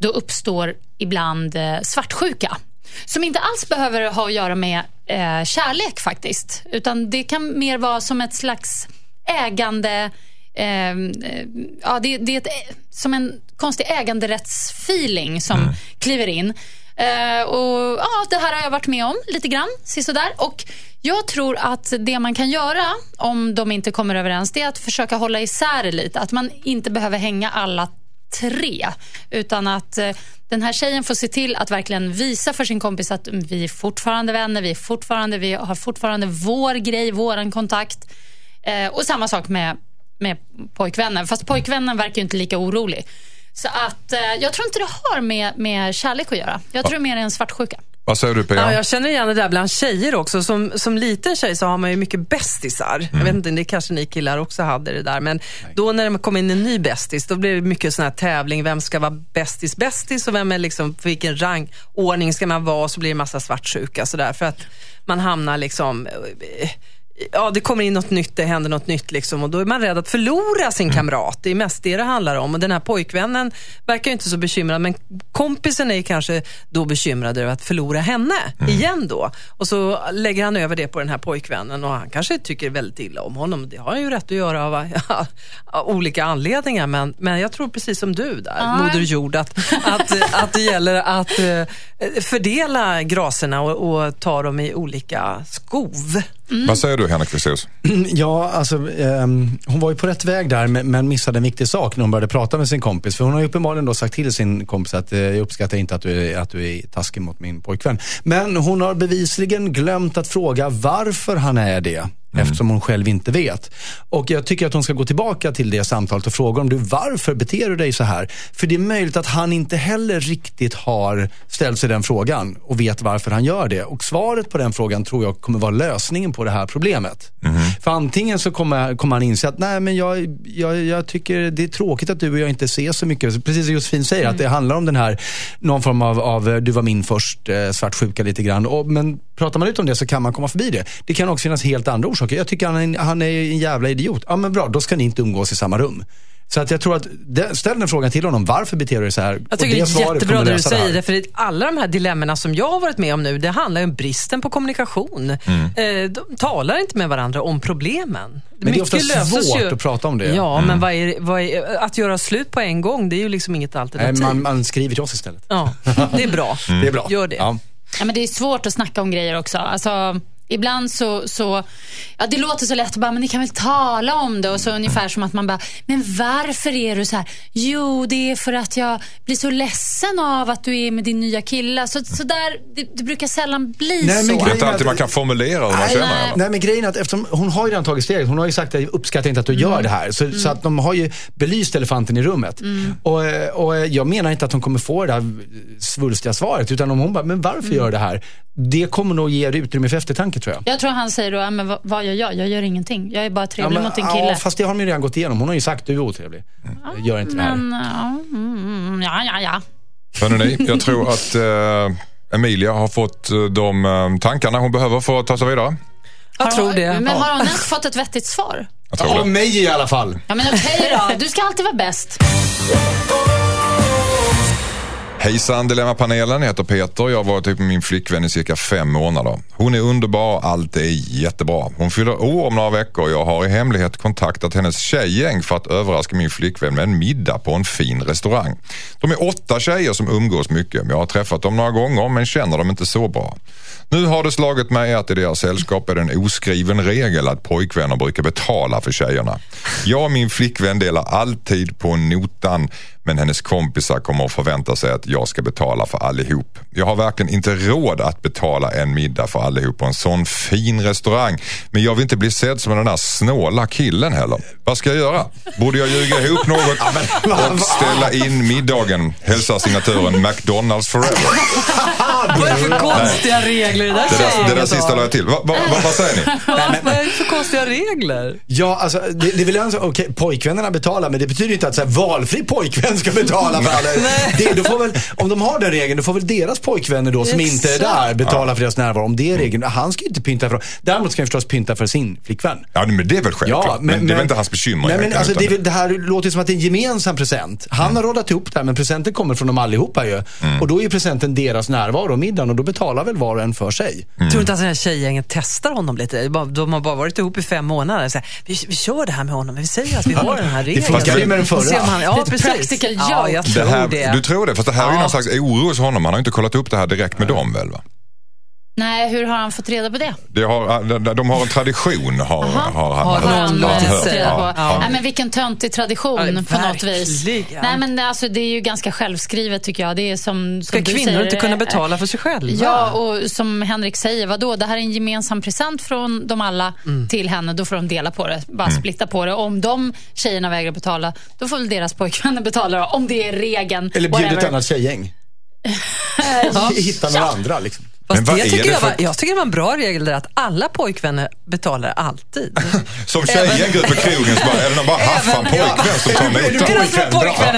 Då uppstår ibland eh, svartsjuka. Som inte alls behöver ha att göra med eh, kärlek faktiskt. Utan det kan mer vara som ett slags ägande eh, ja, det, det är ett, som en konstig äganderättsfeeling som mm. kliver in. Eh, och ja, Det här har jag varit med om lite grann, sisådär. Och jag tror att det man kan göra om de inte kommer överens, det är att försöka hålla isär det lite. Att man inte behöver hänga alla tre, utan att eh, den här tjejen får se till att verkligen visa för sin kompis att vi är fortfarande vänner, vi, är fortfarande, vi har fortfarande vår grej, våran kontakt. Eh, och samma sak med, med pojkvännen, fast pojkvännen verkar ju inte lika orolig. Så att eh, jag tror inte det har med, med kärlek att göra. Jag tror ja. mer är en svartsjuka. Vad säger du Pia? Ja, jag känner igen det där bland tjejer också. Som, som liten tjej så har man ju mycket bästisar. Mm. Jag vet inte, det kanske ni killar också hade det där. Men Nej. då när det kom in en ny bästis, då blev det mycket sån här tävling. Vem ska vara bästis bästis och vem är liksom, för vilken rangordning ska man vara? Och så blir det massa svartsjuka sådär. För att man hamnar liksom eh, ja, det kommer in något nytt, det händer något nytt liksom, och då är man rädd att förlora sin kamrat. Det är mest det det handlar om. Och den här pojkvännen verkar inte så bekymrad, men kompisen är kanske då bekymrad över att förlora henne mm. igen då. Och så lägger han över det på den här pojkvännen och han kanske tycker väldigt illa om honom. Det har han ju rätt att göra av, ja, av olika anledningar, men, men jag tror precis som du där, ah. Moder Jord, att, att, att det gäller att uh, fördela graserna och, och ta dem i olika skov. Mm. Vad säger du Henrik Fexeus? Ja, alltså, um, hon var ju på rätt väg där men missade en viktig sak när hon började prata med sin kompis. För hon har ju uppenbarligen då sagt till sin kompis att uh, jag uppskattar inte att du, är, att du är taskig mot min pojkvän. Men hon har bevisligen glömt att fråga varför han är det. Mm. Eftersom hon själv inte vet. Och jag tycker att hon ska gå tillbaka till det samtalet och fråga om du varför beter du dig så här? För det är möjligt att han inte heller riktigt har ställt sig den frågan och vet varför han gör det. Och svaret på den frågan tror jag kommer vara lösningen på det här problemet. Mm. För antingen så kommer, kommer han inse att nej men jag, jag, jag tycker det är tråkigt att du och jag inte ses så mycket. Precis som Josefin säger, mm. att det handlar om den här, någon form av, av du var min först, eh, svartsjuka lite grann. Och, men pratar man ut om det så kan man komma förbi det. Det kan också finnas helt andra orsaker. Jag tycker han är, han är en jävla idiot. Ja men bra, då ska ni inte umgås i samma rum. Så att jag tror att, ställ den frågan till honom. Varför beter du dig så här? Jag tycker det, det är jättebra när du säger det. För alla de här dilemmorna som jag har varit med om nu, det handlar ju om bristen på kommunikation. Mm. Eh, de talar inte med varandra om problemen. Men det är ofta svårt ju. att prata om det. Ja, mm. men vad är, vad är, att göra slut på en gång, det är ju liksom inget alternativ. Nej, man, man skriver till oss istället. Ja, det är bra. Mm. Det är bra. Gör det. Ja. Ja, men det är svårt att snacka om grejer också. Alltså, Ibland så, så, ja det låter så lätt, bara, men ni kan väl tala om det och så ungefär som att man bara, men varför är du så här? Jo, det är för att jag blir så ledsen av att du är med din nya kille. Så, så där, det, det brukar sällan bli nej, så. Det är inte alltid man kan formulera hur man känner. Nej. nej, men grejen är att eftersom hon har ju redan tagit steget. Hon har ju sagt att jag uppskattar inte att du mm. gör det här. Så, mm. så, att de har ju belyst elefanten i rummet. Mm. Och, och jag menar inte att hon kommer få det här svulstiga svaret. Utan om hon bara, men varför mm. gör det här? Det kommer nog ge utrymme för eftertanke tror jag. Jag tror han säger då, men vad, vad gör jag? Jag gör ingenting. Jag är bara trevlig ja, men, mot din kille. Ja, fast det har de ju redan gått igenom. Hon har ju sagt du är otrevlig. Ja, gör inte men, det här. Ja, mm, ja, ja. ja. Hörrni, jag tror att eh, Emilia har fått eh, de eh, tankarna hon behöver för att ta sig vidare. Jag tror det. Men har hon ens fått ett vettigt svar? Av mig i alla fall. Ja, men okej okay då. Du ska alltid vara bäst. Hejsan Dilemmapanelen, jag heter Peter. Jag har varit ihop med min flickvän i cirka fem månader. Hon är underbar, allt är jättebra. Hon fyller år om några veckor och jag har i hemlighet kontaktat hennes tjejgäng för att överraska min flickvän med en middag på en fin restaurang. De är åtta tjejer som umgås mycket. Jag har träffat dem några gånger men känner dem inte så bra. Nu har det slagit mig att i deras sällskap är det en oskriven regel att pojkvänner brukar betala för tjejerna. Jag och min flickvän delar alltid på notan men hennes kompisar kommer att förvänta sig att jag ska betala för allihop. Jag har verkligen inte råd att betala en middag för allihop på en sån fin restaurang. Men jag vill inte bli sedd som den där snåla killen heller. Vad ska jag göra? Borde jag ljuga ihop något och ställa in middagen? Hälsar signaturen McDonalds forever. Vad är det för konstiga regler i det där Det där, det där sista la jag till. Va, va, va, vad säger ni? Vad är det för konstiga regler? Ja, alltså det, det är väl en okej, okay, pojkvännerna betalar men det betyder inte att så här, valfri pojkvän ska betala för alla. Det, då får väl, om de har den regeln, då får väl deras pojkvänner då som inte är där betala för deras närvaro. Om det är regeln. Han ska ju inte pynta för Däremot ska han förstås pynta för sin flickvän. Ja, men det är väl självklart. Ja, men, men, det är väl inte hans bekymmer. Nej, men, alltså, det, det, här låter som att det är en gemensam present. Han mm. har rådat ihop det här, men presenten kommer från dem allihopa ju. Mm. Och då är presenten deras närvaro middagen och då betalar väl var och en för sig. Tror du inte att den här tjejgänget testar honom lite? De har bara varit ihop i fem månader. Så här, vi, vi kör det här med honom, vi säger att vi har den här regeln. funkade ju med den förra. Han- Ja, Lite precis. Ja, jag Det tror här, det. Du tror det? Fast det här är ju Ja. någon slags oro hos honom. Han har ju inte kollat upp det här direkt med dem väl? Va? Nej, hur har han fått reda på det? Det har, de, de har en tradition har, har han Har han låtit fått reda på? Ja. Nej, men vilken töntig tradition Ja, på något vis. Nej, men alltså, det är ju ganska självskrivet tycker jag. Det är som, Ska som du kvinnor säger, inte kunna eh, betala för sig själva? Ja, och som Henrik säger, vadå? det här är en gemensam present från dem alla Mm. till henne. Då får de dela på det, bara splitta på det. Och om de tjejerna vägrar betala, då får väl deras pojkvänner betala då, om det är regeln. Eller bjud ett annat tjejgäng. Hitta några andra liksom. Fast Men är tycker det jag, för- var, jag tycker det var en bra regel där att alla pojkvänner betalar alltid. Som tjejen går ut på krogen så bara, är det någon bara haffan pojkvän som tar Är det notan? som är pojkvän?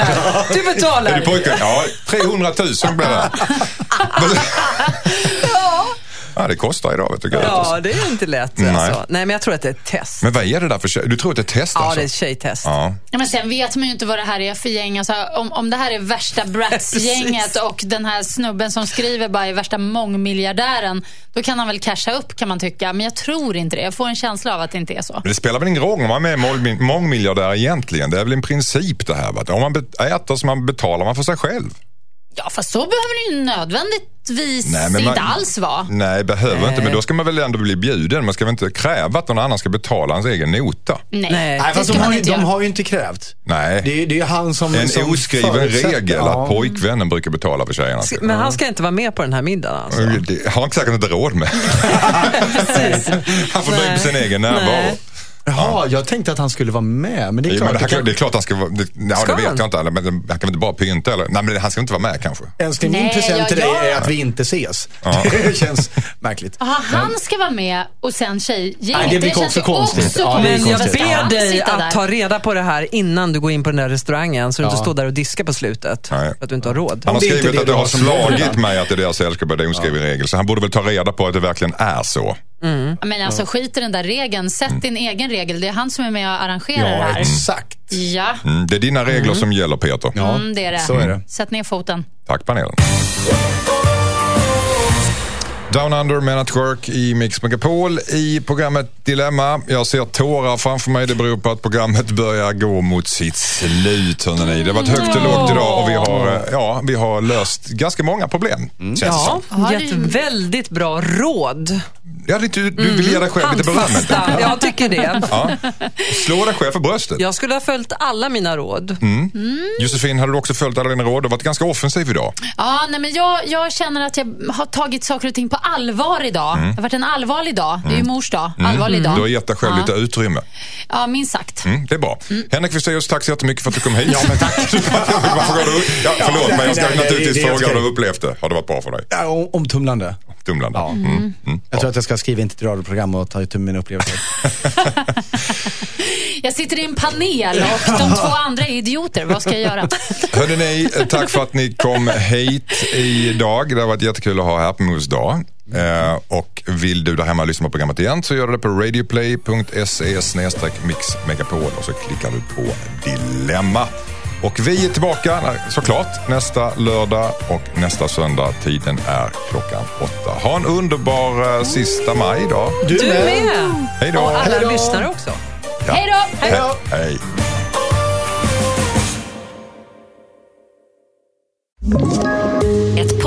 Du Är det betalar. pojkvän? Ja, 300 000 blir det. Ja, det kostar idag vet du. alltså. Ja, det är inte lätt. Nej. Alltså. Nej, men jag tror att det är ett test. Men vad är det där för tjej? Du tror att det är ett test Ja, alltså? det är ett tjejtest. Ja. Ja, men sen vet man ju inte vad det här är för gäng. Alltså, om, om det här är värsta Bratz-gänget och den här snubben som skriver bara är värsta mångmiljardären, då kan han väl casha upp kan man tycka. Men jag tror inte det. Jag får en känsla av att det inte är så. Men det spelar väl ingen roll om man är mång- mångmiljardär egentligen. Det är väl en princip det här. Va? Om man äter så man betalar man för sig själv. Ja, fast så behöver det ju nödvändigtvis Nej, men man- inte alls vara. Nej, behöver inte. Men då ska man väl ändå bli bjuden. Man ska väl inte kräva att någon annan ska betala hans egen nota? Nej, Nej, Nej, fast ska de har, ju- inte de har ju inte krävt. Nej. Det är, det är han som En som oskriven regel ja. att pojkvännen brukar betala för tjejerna. Men han ska inte vara med på den här middagen alltså? Det har han säkert inte råd med. Han får nöja på sin egen närvaro. Jaha, jag tänkte att han skulle vara med. Men det är Jo, klart, men det, det här, kan, det är klart han ska vara... Det, ja, Ska det vet han? jag inte. Eller, men han kan väl inte bara pynta? Eller? Nej, men han ska inte vara med kanske. älskling, min present till dig är att vi inte ses. Ja. Det känns märkligt. Aha, han ska vara med och sen tjejgänget. Nej, det blir känns också ju konstigt. också Ja, det är Men jag konstigt. ber Han dig att ta reda på det här innan du går in på den där restaurangen så du inte står där och diskar på slutet. Nej. För att du inte har råd. Han har skrivit det att det du har slagit mig att det är deras sällskap, det är oskriven regel. Så han borde väl ta reda på att det verkligen är så. Ja, Men alltså skit i den där regeln. Sätt din egen regel. Det är han som är med och arrangerar det Ja, här. exakt. Ja, Mm, det är dina regler som gäller Peter. Ja, mm, det är det. så är det. Sätt ner foten. Tack panelen. Down Under, Men at Work i Mix Megapol i programmet Dilemma. Jag ser tårar framför mig. Det beror på att programmet börjar gå mot sitt slut. hörrni. Det har varit högt och lågt idag och vi har, eh, ja, vi har löst ganska många problem. Känns det Ja, gett väldigt bra råd. Ja, du, du vill ge dig själv lite beröm. enkelt. Jag tycker det. Ja. Slå dig själv för bröstet. Jag skulle ha följt alla mina råd. Josefin, hade du också följt alla dina råd? Du har varit ganska offensiv idag. Ja, nej, men jag, jag känner att jag har tagit saker och ting på allvar idag. Det har varit en allvarlig dag. Det är ju mors dag. Allvarlig dag. Du har gett dig själv ja. lite utrymme. Ja, minst sagt. Mm, det är bra. Henrik Fexeus, tack så jättemycket för att du kom hit. Ja, men tack. Ja, förlåt, men jag ska naturligtvis fråga hur du upplevt det. Har det varit bra för dig? Ja, om- omtumlande. Tumlande. Mm. Mm. Jag tror att jag ska skriva in till ett radioprogram och ta itu med mina upplevelser. Jag sitter i en panel och de två andra är idioter. Vad ska jag göra? Hörde ni, eh, tack för att ni kom hit idag. Det har varit jättekul att ha här på Mors dag. Eh, och vill du där hemma lyssna på programmet igen så gör du det på radioplay.se mixmegapol och så klickar du på dilemma. Och vi är tillbaka såklart nästa lördag och nästa söndag. Tiden är klockan åtta. Ha en underbar eh, sista maj idag. Du, Du med! Hej då! Och alla lyssnare också. Ja. Hej då! Hej då! Hej. Ett